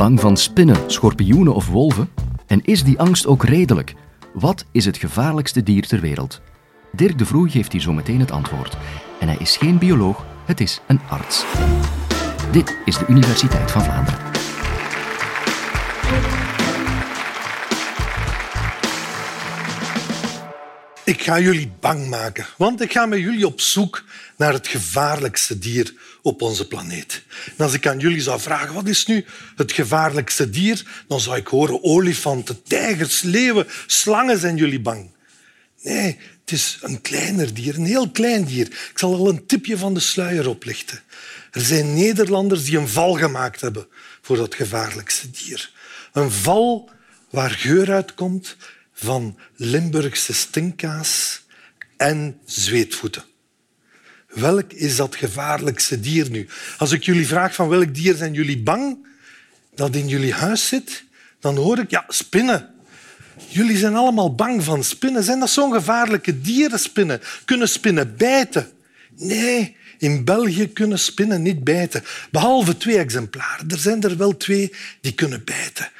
Bang van spinnen, schorpioenen of wolven? En is die angst ook redelijk? Wat is het gevaarlijkste dier ter wereld? Dirk de Vroe geeft hier zo meteen het antwoord. En hij is geen bioloog, het is een arts. Dit is de Universiteit van Vlaanderen. Ik ga jullie bang maken, want ik ga met jullie op zoek naar het gevaarlijkste dier op onze planeet. En als ik aan jullie zou vragen wat is nu het gevaarlijkste dier, dan zou ik horen olifanten, tijgers, leeuwen, slangen zijn jullie bang. Nee, het is een kleiner dier, een heel klein dier. Ik zal al een tipje van de sluier oplichten. Er zijn Nederlanders die een val gemaakt hebben voor dat gevaarlijkste dier. Een val waar geur uitkomt van Limburgse stinkkaas en zweetvoeten. Welk is dat gevaarlijkste dier nu? Als ik jullie vraag van welk dier zijn jullie bang dat in jullie huis zit, dan hoor ik ja, spinnen. Jullie zijn allemaal bang van spinnen. Zijn dat zo'n gevaarlijke dieren, spinnen? Kunnen spinnen bijten? Nee, in België kunnen spinnen niet bijten. Behalve twee exemplaren. Er zijn er wel twee die kunnen bijten.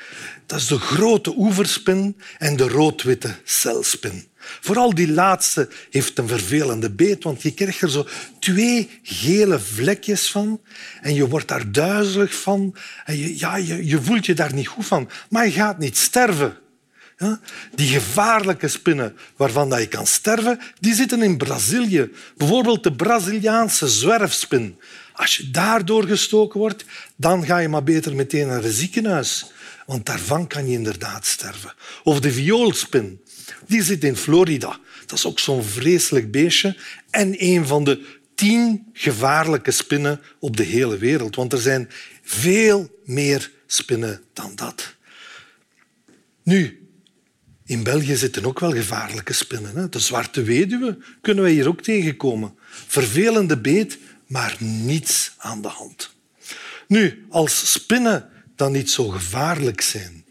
Dat is de grote oeverspin en de roodwitte celspin. Vooral die laatste heeft een vervelende beet, want je krijgt er zo twee gele vlekjes van en je wordt daar duizelig van. En je, ja, je, je voelt je daar niet goed van, maar je gaat niet sterven. Ja? Die gevaarlijke spinnen waarvan je kan sterven, die zitten in Brazilië. Bijvoorbeeld de Braziliaanse zwerfspin. Als je daardoor gestoken wordt, dan ga je maar beter meteen naar het ziekenhuis. Want daarvan kan je inderdaad sterven. Of de vioolspin. Die zit in Florida. Dat is ook zo'n vreselijk beestje. En een van de tien gevaarlijke spinnen op de hele wereld. Want er zijn veel meer spinnen dan dat. Nu, in België zitten ook wel gevaarlijke spinnen. Hè? De zwarte weduwe kunnen wij hier ook tegenkomen. Vervelende beet, maar niets aan de hand. Nu, als spinnen dan niet zo gevaarlijk zijn,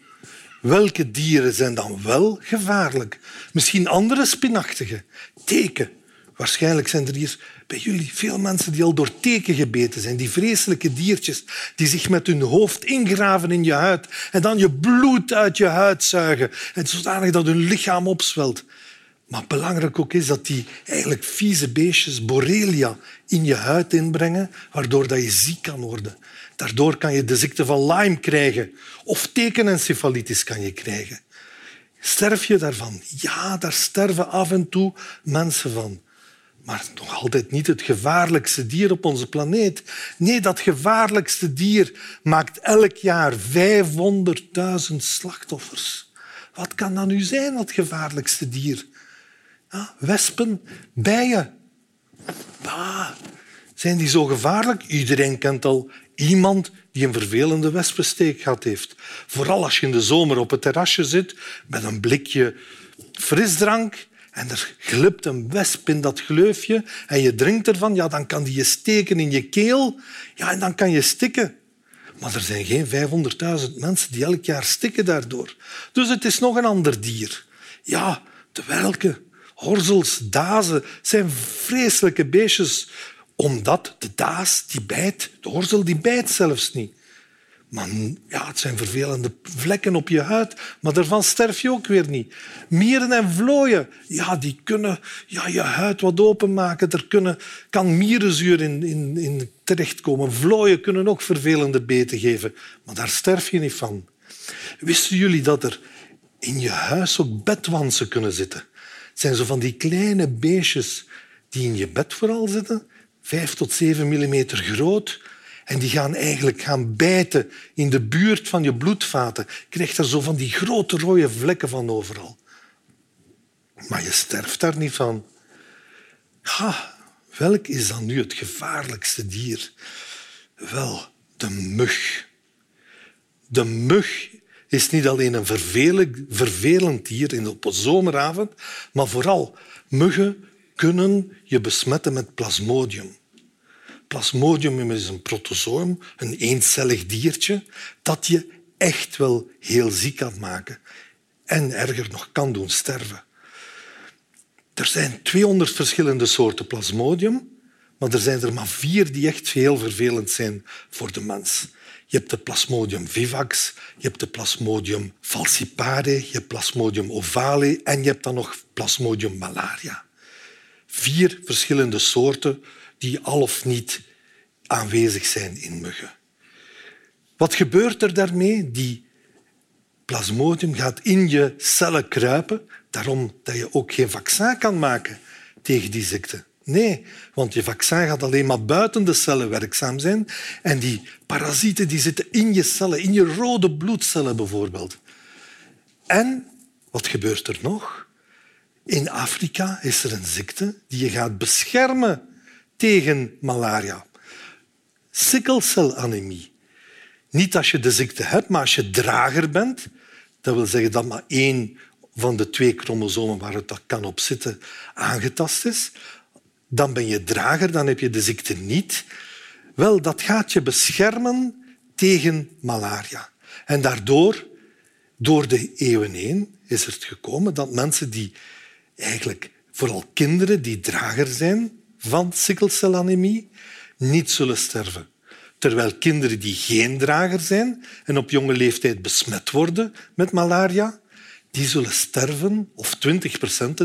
welke dieren zijn dan wel gevaarlijk? Misschien andere spinachtige. Teken. Waarschijnlijk zijn er hier bij jullie veel mensen die al door teken gebeten zijn. Die vreselijke diertjes die zich met hun hoofd ingraven in je huid en dan je bloed uit je huid zuigen. En zodanig dat hun lichaam opzwelt. Maar belangrijk ook is dat die eigenlijk vieze beestjes borrelia in je huid inbrengen, waardoor dat je ziek kan worden. Daardoor kan je de ziekte van Lyme krijgen of tekenencefalitis kan je krijgen. Sterf je daarvan? Ja, daar sterven af en toe mensen van. Maar nog altijd niet het gevaarlijkste dier op onze planeet. Nee, dat gevaarlijkste dier maakt elk jaar 500.000 slachtoffers. Wat kan dat nu zijn, dat gevaarlijkste dier? Wespen, bijen. Bah, zijn die zo gevaarlijk? Iedereen kent al iemand die een vervelende wespensteek gehad heeft. Vooral als je in de zomer op het terrasje zit met een blikje frisdrank en er glipt een wesp in dat gleufje en je drinkt ervan, ja, dan kan die je steken in je keel ja, en dan kan je stikken. Maar er zijn geen 500.000 mensen die elk jaar stikken daardoor. Dus het is nog een ander dier. Ja, de welke. Horzels, dazen zijn vreselijke beestjes omdat de daas die bijt, de horzel die bijt zelfs niet. Maar ja, het zijn vervelende vlekken op je huid, maar daarvan sterf je ook weer niet. Mieren en vlooien, ja, die kunnen ja, je huid wat openmaken. Er kunnen, kan mierenzuur in, in, in terechtkomen. Vlooien kunnen ook vervelende beten geven, maar daar sterf je niet van. Wisten jullie dat er in je huis ook bedwansen kunnen zitten? Het zijn zo van die kleine beestjes die in je bed vooral zitten, vijf tot zeven millimeter groot, en die gaan eigenlijk gaan bijten in de buurt van je bloedvaten. Je krijgt er zo van die grote rode vlekken van overal. Maar je sterft daar niet van. Ha, welk is dan nu het gevaarlijkste dier? Wel, de mug. De mug is niet alleen een vervelend dier in op zomeravond, maar vooral muggen kunnen je besmetten met plasmodium. Plasmodium is een protozoom, een eencellig diertje, dat je echt wel heel ziek kan maken en erger nog kan doen sterven. Er zijn 200 verschillende soorten plasmodium, maar er zijn er maar vier die echt heel vervelend zijn voor de mens. Je hebt de Plasmodium vivax, je hebt de Plasmodium falciparum, je hebt Plasmodium ovale en je hebt dan nog Plasmodium malaria. Vier verschillende soorten die al of niet aanwezig zijn in muggen. Wat gebeurt er daarmee? Die plasmodium gaat in je cellen kruipen, daarom dat je ook geen vaccin kan maken tegen die ziekte. Nee, want je vaccin gaat alleen maar buiten de cellen werkzaam zijn. En die parasieten die zitten in je cellen, in je rode bloedcellen bijvoorbeeld. En wat gebeurt er nog? In Afrika is er een ziekte die je gaat beschermen tegen malaria. Sikkelcelanemie. Niet als je de ziekte hebt, maar als je drager bent. Dat wil zeggen dat maar één van de twee chromosomen waar het kan op zitten aangetast is dan ben je drager, dan heb je de ziekte niet. Wel, dat gaat je beschermen tegen malaria. En daardoor, door de eeuwen heen, is het gekomen dat mensen die eigenlijk, vooral kinderen die drager zijn van sikkelcelanemie, niet zullen sterven. Terwijl kinderen die geen drager zijn en op jonge leeftijd besmet worden met malaria, die zullen sterven, of 20 procent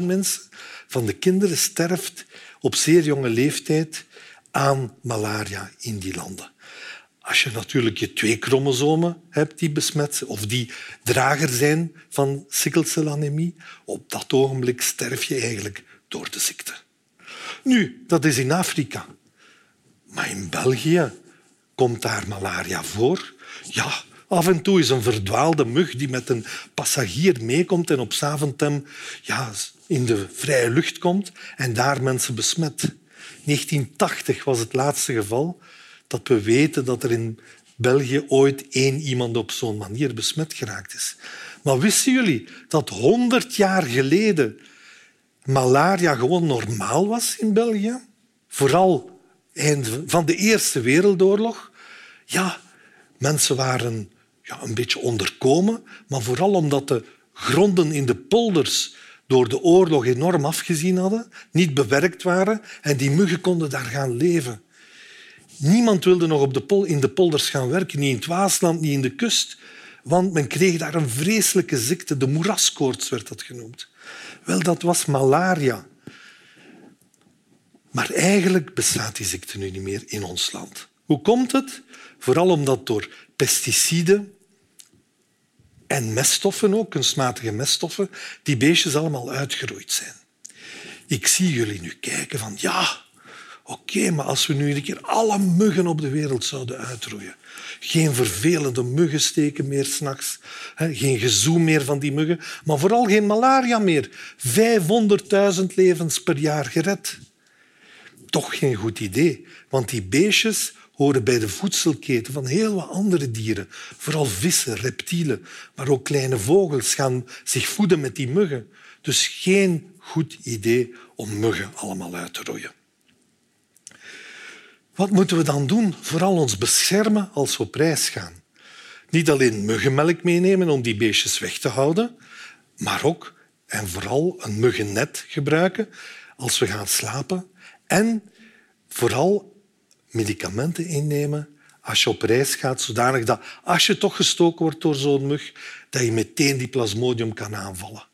van de kinderen sterft op zeer jonge leeftijd aan malaria in die landen. Als je natuurlijk je twee chromosomen hebt die besmet of die drager zijn van sikkelcelanemie, op dat ogenblik sterf je eigenlijk door de ziekte. Nu, dat is in Afrika. Maar in België komt daar malaria voor. Ja, af en toe is een verdwaalde mug die met een passagier meekomt en op Zaventem ja, in de vrije lucht komt en daar mensen besmet. 1980 was het laatste geval dat we weten dat er in België ooit één iemand op zo'n manier besmet geraakt is. Maar wisten jullie dat 100 jaar geleden malaria gewoon normaal was in België? Vooral eind van de Eerste Wereldoorlog. Ja, mensen waren ja, een beetje onderkomen, maar vooral omdat de gronden in de polders door de oorlog enorm afgezien hadden, niet bewerkt waren en die muggen konden daar gaan leven. Niemand wilde nog op de pol, in de polders gaan werken, niet in het Waasland, niet in de kust, want men kreeg daar een vreselijke ziekte, de moeraskoorts werd dat genoemd. Wel, dat was malaria. Maar eigenlijk bestaat die ziekte nu niet meer in ons land. Hoe komt het? Vooral omdat door pesticiden en meststoffen ook, kunstmatige meststoffen, die beestjes allemaal uitgeroeid zijn. Ik zie jullie nu kijken van ja, oké, maar als we nu een keer alle muggen op de wereld zouden uitroeien, geen vervelende muggensteken meer s'nachts, geen gezoem meer van die muggen, maar vooral geen malaria meer. 500.000 levens per jaar gered. Toch geen goed idee, want die beestjes horen bij de voedselketen van heel wat andere dieren. Vooral vissen, reptielen, maar ook kleine vogels gaan zich voeden met die muggen. Dus geen goed idee om muggen allemaal uit te roeien. Wat moeten we dan doen? Vooral ons beschermen als we op reis gaan. Niet alleen muggenmelk meenemen om die beestjes weg te houden, maar ook en vooral een muggennet gebruiken als we gaan slapen. En vooral medicamenten innemen als je op reis gaat, zodanig dat als je toch gestoken wordt door zo'n mug, dat je meteen die plasmodium kan aanvallen.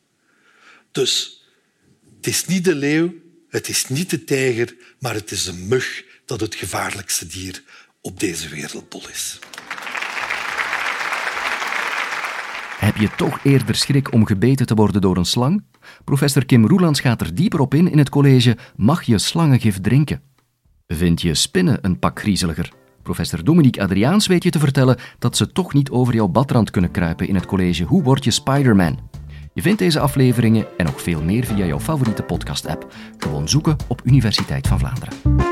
Dus het is niet de leeuw, het is niet de tijger, maar het is de mug dat het gevaarlijkste dier op deze wereldbol is. Heb je toch eerder schrik om gebeten te worden door een slang? Professor Kim Roelands gaat er dieper op in in het college Mag je slangengif drinken? Vind je spinnen een pak griezeliger? Professor Dominique Adriaans weet je te vertellen dat ze toch niet over jouw badrand kunnen kruipen in het college Hoe word je Spider-Man? Je vindt deze afleveringen en nog veel meer via jouw favoriete podcast-app. Gewoon zoeken op Universiteit van Vlaanderen.